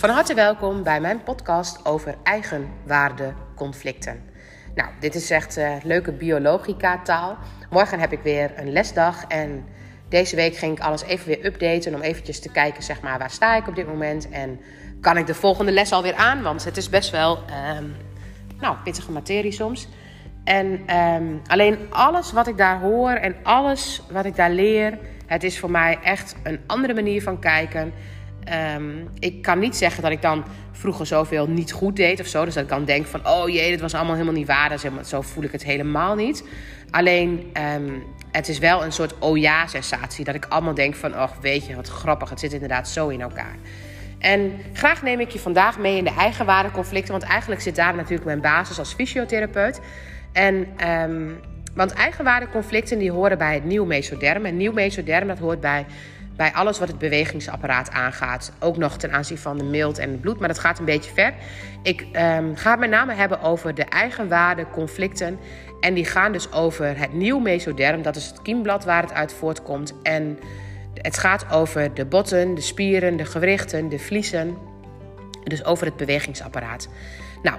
Van harte welkom bij mijn podcast over eigenwaardeconflicten. Nou, dit is echt uh, leuke biologica-taal. Morgen heb ik weer een lesdag en deze week ging ik alles even weer updaten om eventjes te kijken, zeg maar, waar sta ik op dit moment en kan ik de volgende les alweer aan, want het is best wel, um, nou, pittige materie soms. En um, alleen alles wat ik daar hoor en alles wat ik daar leer, het is voor mij echt een andere manier van kijken. Um, ik kan niet zeggen dat ik dan vroeger zoveel niet goed deed of zo. Dus dat ik dan denk van, oh jee, dit was allemaal helemaal niet waar. Dat zo voel ik het helemaal niet. Alleen, um, het is wel een soort oh ja sensatie. Dat ik allemaal denk van, oh weet je, wat grappig. Het zit inderdaad zo in elkaar. En graag neem ik je vandaag mee in de eigenwaardeconflicten. Want eigenlijk zit daar natuurlijk mijn basis als fysiotherapeut. En... Um, want eigenwaardeconflicten die horen bij het nieuw mesoderm. En nieuw mesoderm dat hoort bij bij alles wat het bewegingsapparaat aangaat. Ook nog ten aanzien van de mild en het bloed, maar dat gaat een beetje ver. Ik um, ga het met name hebben over de eigenwaarde conflicten. En die gaan dus over het nieuw mesoderm, dat is het kiemblad waar het uit voortkomt. En het gaat over de botten, de spieren, de gewrichten, de vliezen. Dus over het bewegingsapparaat. Nou,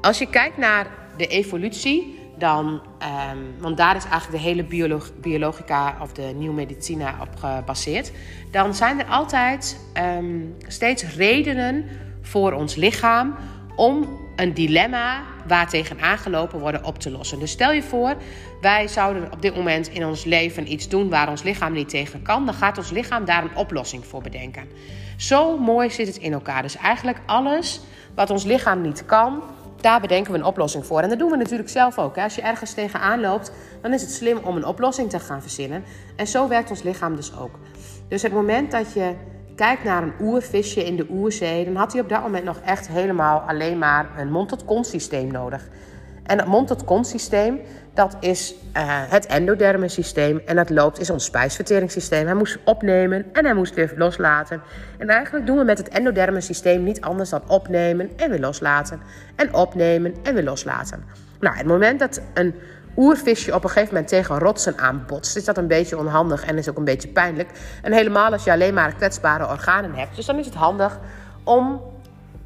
als je kijkt naar de evolutie dan, um, want daar is eigenlijk de hele biolog biologica of de nieuwe medicina op gebaseerd. Dan zijn er altijd um, steeds redenen voor ons lichaam om een dilemma waar tegen aangelopen worden op te lossen. Dus stel je voor, wij zouden op dit moment in ons leven iets doen waar ons lichaam niet tegen kan. Dan gaat ons lichaam daar een oplossing voor bedenken. Zo mooi zit het in elkaar. Dus eigenlijk alles wat ons lichaam niet kan, daar bedenken we een oplossing voor. En dat doen we natuurlijk zelf ook. Als je ergens tegenaan loopt, dan is het slim om een oplossing te gaan verzinnen. En zo werkt ons lichaam dus ook. Dus het moment dat je kijkt naar een oervisje in de oerzee, dan had hij op dat moment nog echt helemaal alleen maar een mond-tot-kont systeem nodig. En het mond-tot-kont systeem, dat is uh, het endoderme systeem. En dat loopt is ons spijsverteringssysteem. Hij moest opnemen en hij moest weer loslaten. En eigenlijk doen we met het endoderme systeem niet anders dan opnemen en weer loslaten. En opnemen en weer loslaten. Nou, het moment dat een oervisje op een gegeven moment tegen rotsen aanbotst, is dat een beetje onhandig en is ook een beetje pijnlijk. En helemaal als je alleen maar kwetsbare organen hebt. Dus dan is het handig om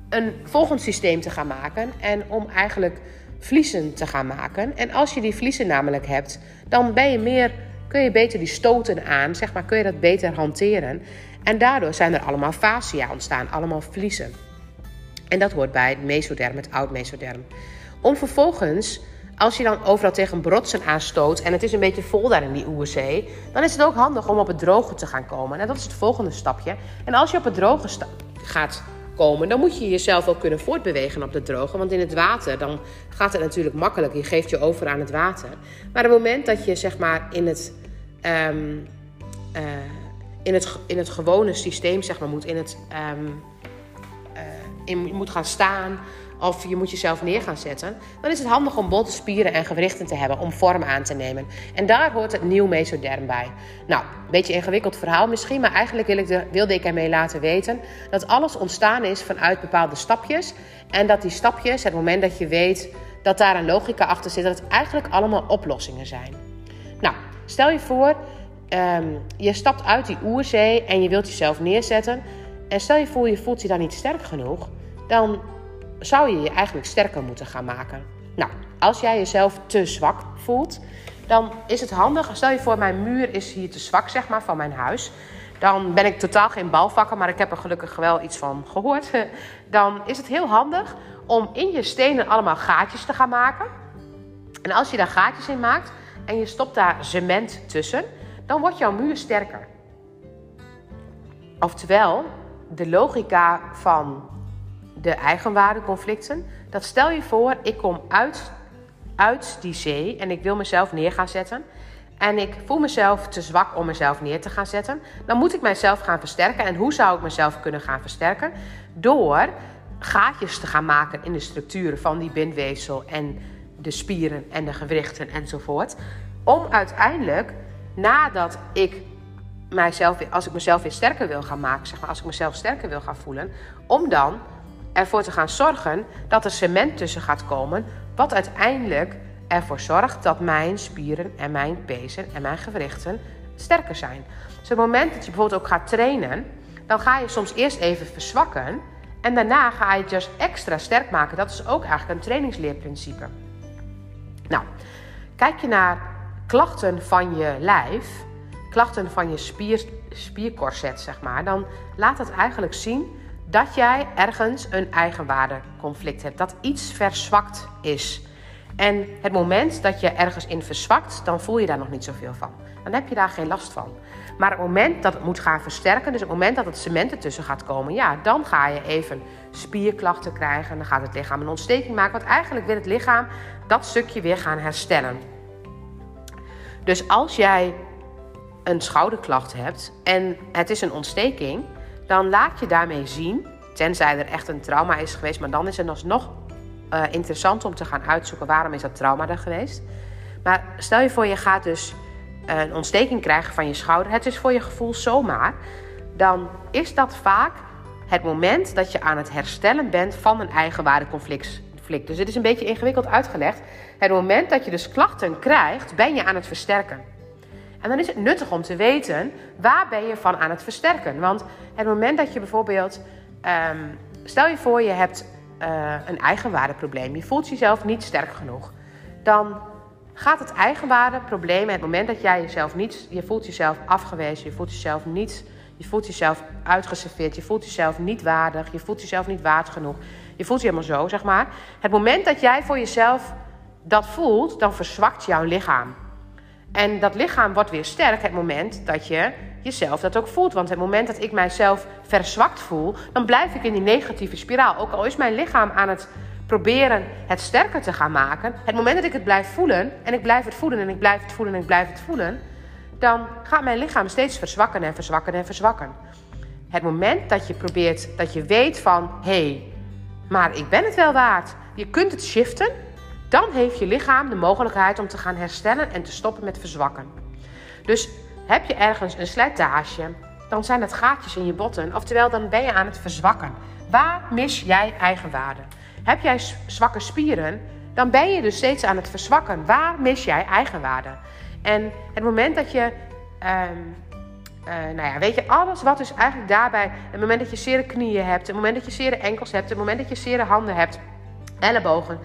een volgend systeem te gaan maken en om eigenlijk vliezen te gaan maken. En als je die vliezen namelijk hebt, dan ben je meer, kun je beter die stoten aan, zeg maar, kun je dat beter hanteren. En daardoor zijn er allemaal fascia ontstaan, allemaal vliezen. En dat hoort bij het mesoderm, het oud mesoderm. Om vervolgens, als je dan overal tegen brotsen aanstoot en het is een beetje vol daar in die oerzee, dan is het ook handig om op het droge te gaan komen. En dat is het volgende stapje. En als je op het droge gaat dan moet je jezelf ook kunnen voortbewegen op de droge. Want in het water, dan gaat het natuurlijk makkelijk. Je geeft je over aan het water. Maar op het moment dat je zeg maar in het, um, uh, in het, in het gewone systeem zeg maar, moet, in het, um, uh, in, moet gaan staan of je moet jezelf neer gaan zetten, dan is het handig om botte spieren en gewrichten te hebben om vorm aan te nemen. En daar hoort het nieuw mesoderm bij. Nou, een beetje een ingewikkeld verhaal misschien, maar eigenlijk wil ik de, wilde ik ermee laten weten dat alles ontstaan is vanuit bepaalde stapjes. En dat die stapjes, het moment dat je weet dat daar een logica achter zit, dat het eigenlijk allemaal oplossingen zijn. Nou, stel je voor, um, je stapt uit die oerzee en je wilt jezelf neerzetten. En stel je voor, je voelt je dan niet sterk genoeg, dan zou je je eigenlijk sterker moeten gaan maken. Nou, als jij jezelf te zwak voelt, dan is het handig. Stel je voor, mijn muur is hier te zwak, zeg maar, van mijn huis. Dan ben ik totaal geen bouwvakker, maar ik heb er gelukkig wel iets van gehoord. Dan is het heel handig om in je stenen allemaal gaatjes te gaan maken. En als je daar gaatjes in maakt en je stopt daar cement tussen, dan wordt jouw muur sterker. Oftewel, de logica van de eigenwaardeconflicten. Dat stel je voor, ik kom uit, uit die zee en ik wil mezelf neer gaan zetten. En ik voel mezelf te zwak om mezelf neer te gaan zetten. Dan moet ik mijzelf gaan versterken. En hoe zou ik mezelf kunnen gaan versterken? Door gaatjes te gaan maken in de structuren van die bindweefsel en de spieren en de gewrichten enzovoort. Om uiteindelijk, nadat ik mijzelf, als ik mezelf weer sterker wil gaan maken, zeg maar, als ik mezelf sterker wil gaan voelen, om dan ervoor te gaan zorgen dat er cement tussen gaat komen, wat uiteindelijk ervoor zorgt dat mijn spieren en mijn pezen en mijn gewrichten sterker zijn. Dus het moment dat je bijvoorbeeld ook gaat trainen, dan ga je soms eerst even verzwakken En daarna ga je het dus extra sterk maken. Dat is ook eigenlijk een trainingsleerprincipe. Nou, kijk je naar klachten van je lijf, klachten van je spier, spierkorset, zeg maar, dan laat het eigenlijk zien dat jij ergens een eigenwaardeconflict hebt. Dat iets verzwakt is. En het moment dat je ergens in verzwakt, dan voel je daar nog niet zoveel van. Dan heb je daar geen last van. Maar het moment dat het moet gaan versterken, dus het moment dat het cement ertussen gaat komen, ja, dan ga je even spierklachten krijgen. En dan gaat het lichaam een ontsteking maken. Want eigenlijk wil het lichaam dat stukje weer gaan herstellen. Dus als jij een schouderklacht hebt en het is een ontsteking, dan laat je daarmee zien, tenzij er echt een trauma is geweest, maar dan is het alsnog uh, interessant om te gaan uitzoeken waarom is dat trauma er geweest. Maar stel je voor je gaat dus een ontsteking krijgen van je schouder, het is voor je gevoel zomaar, dan is dat vaak het moment dat je aan het herstellen bent van een eigenwaardeconflict. Dus het is een beetje ingewikkeld uitgelegd. Het moment dat je dus klachten krijgt, ben je aan het versterken. En dan is het nuttig om te weten waar ben je van aan het versterken. Want het moment dat je bijvoorbeeld, ehm, stel je voor je hebt uh, een eigenwaardeprobleem, je voelt jezelf niet sterk genoeg, dan gaat het eigenwaardeprobleem, het moment dat jij jezelf niet, je voelt jezelf afgewezen, je voelt jezelf niet, je voelt jezelf uitgeserveerd, je voelt jezelf niet waardig, je voelt jezelf niet waard genoeg, je voelt je helemaal zo, zeg maar. Het moment dat jij voor jezelf dat voelt, dan verzwakt jouw lichaam. En dat lichaam wordt weer sterk het moment dat je jezelf dat ook voelt. Want het moment dat ik mijzelf verzwakt voel, dan blijf ik in die negatieve spiraal. Ook al is mijn lichaam aan het proberen het sterker te gaan maken. Het moment dat ik het blijf voelen, en ik blijf het voelen en ik blijf het voelen en ik blijf het voelen, dan gaat mijn lichaam steeds verzwakken en verzwakken en verzwakken. Het moment dat je probeert, dat je weet van hé, hey, maar ik ben het wel waard. Je kunt het shiften dan heeft je lichaam de mogelijkheid om te gaan herstellen en te stoppen met verzwakken. Dus heb je ergens een slijtage, dan zijn dat gaatjes in je botten. Oftewel, dan ben je aan het verzwakken. Waar mis jij eigenwaarde? Heb jij zwakke spieren, dan ben je dus steeds aan het verzwakken. Waar mis jij eigenwaarde? En het moment dat je, um, nou ja, weet je, alles wat is eigenlijk daarbij, het moment dat je zere knieën hebt, het moment dat je zere enkels hebt, het moment dat je zere handen hebt, ellebogen,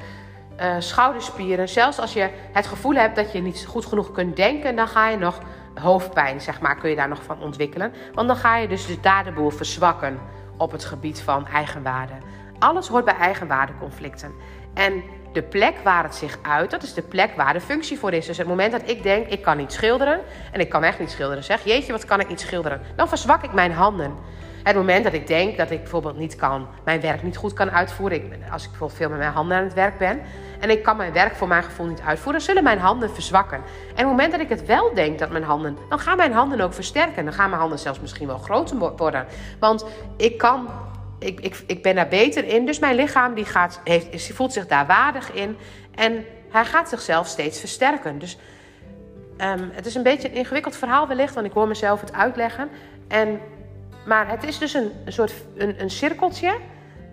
uh, schouderspieren. Zelfs als je het gevoel hebt dat je niet goed genoeg kunt denken, dan ga je nog hoofdpijn, zeg maar, kun je daar nog van ontwikkelen. Want dan ga je dus, de boel verzwakken op het gebied van eigenwaarde. Alles hoort bij eigenwaardeconflicten. En de plek waar het zich uit, dat is de plek waar de functie voor is. Dus het moment dat ik denk, ik kan niet schilderen, en ik kan echt niet schilderen, zeg, jeetje, wat kan ik niet schilderen? Dan verzwak ik mijn handen. Het moment dat ik denk dat ik bijvoorbeeld niet kan, mijn werk niet goed kan uitvoeren. Als ik bijvoorbeeld veel met mijn handen aan het werk ben. En ik kan mijn werk voor mijn gevoel niet uitvoeren. Zullen mijn handen verzwakken. En op het moment dat ik het wel denk dat mijn handen. Dan gaan mijn handen ook versterken. Dan gaan mijn handen zelfs misschien wel groter worden. Want ik kan. Ik, ik, ik ben daar beter in. Dus mijn lichaam die gaat, heeft, voelt zich daar waardig in. En hij gaat zichzelf steeds versterken. Dus um, het is een beetje een ingewikkeld verhaal wellicht. Want ik hoor mezelf het uitleggen. En maar het is dus een, soort een, een cirkeltje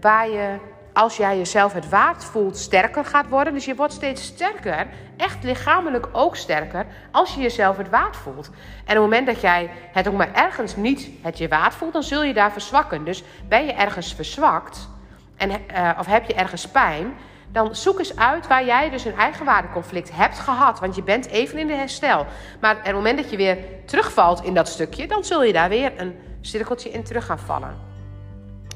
waar je, als jij jezelf het waard voelt, sterker gaat worden. Dus je wordt steeds sterker, echt lichamelijk ook sterker, als je jezelf het waard voelt. En op het moment dat jij het ook maar ergens niet het je waard voelt, dan zul je daar verzwakken. Dus ben je ergens verzwakt, en, uh, of heb je ergens pijn, dan zoek eens uit waar jij dus een eigenwaardeconflict hebt gehad. Want je bent even in de herstel. Maar op het moment dat je weer terugvalt in dat stukje, dan zul je daar weer een cirkeltje in terug gaan vallen.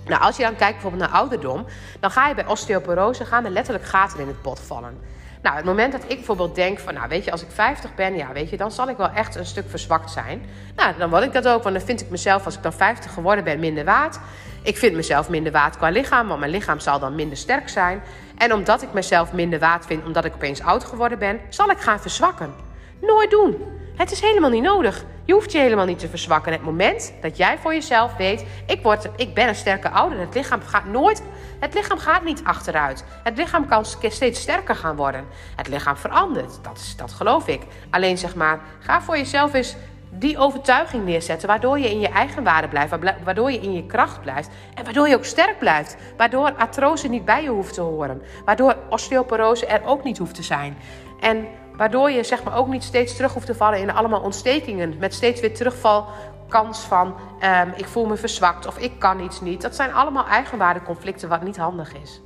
Nou, als je dan kijkt bijvoorbeeld naar ouderdom, dan ga je bij osteoporose gaan er letterlijk gaten in het bot vallen. Nou, het moment dat ik bijvoorbeeld denk van, nou weet je, als ik 50 ben, ja weet je, dan zal ik wel echt een stuk verzwakt zijn. Nou, dan word ik dat ook, want dan vind ik mezelf, als ik dan 50 geworden ben, minder waard. Ik vind mezelf minder waard qua lichaam, want mijn lichaam zal dan minder sterk zijn. En omdat ik mezelf minder waard vind, omdat ik opeens oud geworden ben, zal ik gaan verzwakken. Nooit doen. Het is helemaal niet nodig. Je hoeft je helemaal niet te verzwakken. Het moment dat jij voor jezelf weet, ik, word, ik ben een sterke ouder. Het lichaam gaat nooit, het lichaam gaat niet achteruit. Het lichaam kan steeds sterker gaan worden. Het lichaam verandert, dat, is, dat geloof ik. Alleen zeg maar, ga voor jezelf eens die overtuiging neerzetten, waardoor je in je eigen waarde blijft, waardoor je in je kracht blijft en waardoor je ook sterk blijft, waardoor artrose niet bij je hoeft te horen, waardoor osteoporose er ook niet hoeft te zijn. En Waardoor je zeg maar ook niet steeds terug hoeft te vallen in allemaal ontstekingen. Met steeds weer terugval kans van ehm, ik voel me verzwakt of ik kan iets niet. Dat zijn allemaal eigenwaardeconflicten wat niet handig is.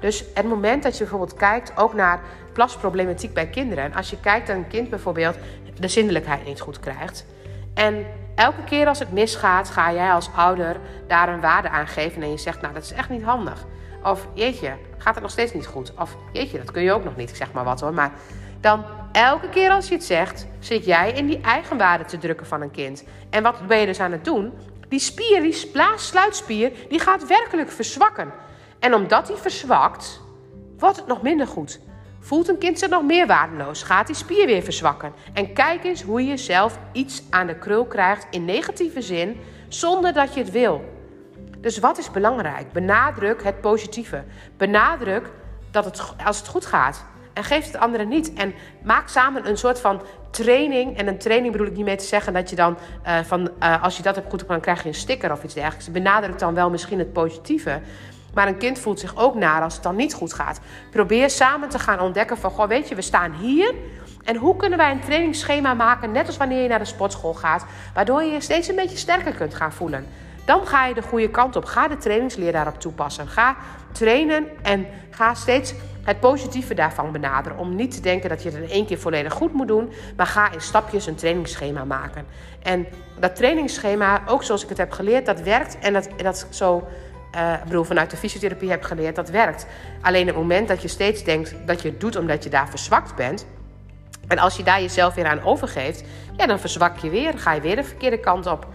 Dus het moment dat je bijvoorbeeld kijkt ook naar plasproblematiek bij kinderen. En als je kijkt naar een kind bijvoorbeeld de zindelijkheid niet goed krijgt. En elke keer als het misgaat, ga jij als ouder daar een waarde aan geven. En je zegt, nou dat is echt niet handig. Of jeetje, gaat het nog steeds niet goed? Of jeetje, dat kun je ook nog niet, zeg maar wat hoor. Maar dan elke keer als je het zegt, zit jij in die eigenwaarde te drukken van een kind. En wat ben je dus aan het doen? Die spier, die sluitspier, die gaat werkelijk verzwakken. En omdat die verzwakt, wordt het nog minder goed. Voelt een kind zich nog meer waardeloos, gaat die spier weer verzwakken. En kijk eens hoe je zelf iets aan de krul krijgt in negatieve zin, zonder dat je het wil. Dus wat is belangrijk? Benadruk het positieve. Benadruk dat het, als het goed gaat. En geef het anderen niet. En maak samen een soort van training. En een training bedoel ik niet mee te zeggen dat je dan uh, van uh, als je dat hebt goed dan krijg je een sticker of iets dergelijks. Benadruk dan wel misschien het positieve. Maar een kind voelt zich ook naar als het dan niet goed gaat. Probeer samen te gaan ontdekken van, goh, weet je, we staan hier. En hoe kunnen wij een trainingsschema maken, net als wanneer je naar de sportschool gaat, waardoor je je steeds een beetje sterker kunt gaan voelen. Dan ga je de goede kant op. Ga de trainingsleer daarop toepassen. Ga trainen en ga steeds het positieve daarvan benaderen. Om niet te denken dat je het in één keer volledig goed moet doen, maar ga in stapjes een trainingsschema maken. En dat trainingsschema, ook zoals ik het heb geleerd, dat werkt en dat, dat zo uh, ik bedoel, vanuit de fysiotherapie heb geleerd, dat werkt. Alleen het moment dat je steeds denkt dat je het doet omdat je daar verzwakt bent. En als je daar jezelf weer aan overgeeft, ja, dan verzwak je weer. ga je weer de verkeerde kant op.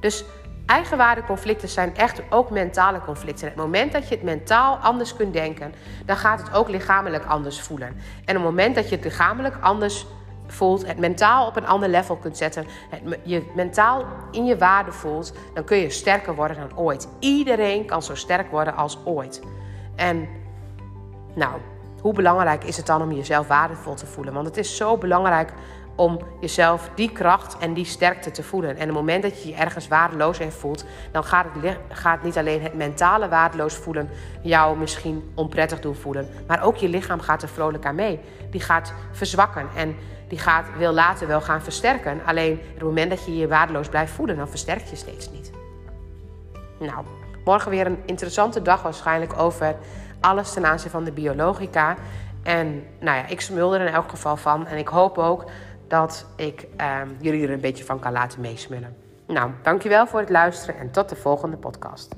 Dus eigenwaardeconflicten zijn echt ook mentale conflicten. En het moment dat je het mentaal anders kunt denken, dan gaat het ook lichamelijk anders voelen. En op het moment dat je het lichamelijk anders voelt, het mentaal op een ander level kunt zetten, het, je mentaal in je waarde voelt, dan kun je sterker worden dan ooit. Iedereen kan zo sterk worden als ooit. En nou, hoe belangrijk is het dan om jezelf waardevol te voelen? Want het is zo belangrijk om jezelf die kracht en die sterkte te voelen. En op het moment dat je je ergens waardeloos in voelt, dan gaat het, gaat niet alleen het mentale waardeloos voelen jou misschien onprettig doen voelen, maar ook je lichaam gaat er vrolijk aan mee. Die gaat verzwakken en die gaat, wil later wel gaan versterken. Alleen op het moment dat je je waardeloos blijft voelen, dan versterk je steeds niet. Nou, morgen weer een interessante dag waarschijnlijk over alles ten aanzien van de biologica. En nou ja, ik smul er in elk geval van. En ik hoop ook dat ik ehm, jullie er een beetje van kan laten meesmullen. Nou, dankjewel voor het luisteren en tot de volgende podcast.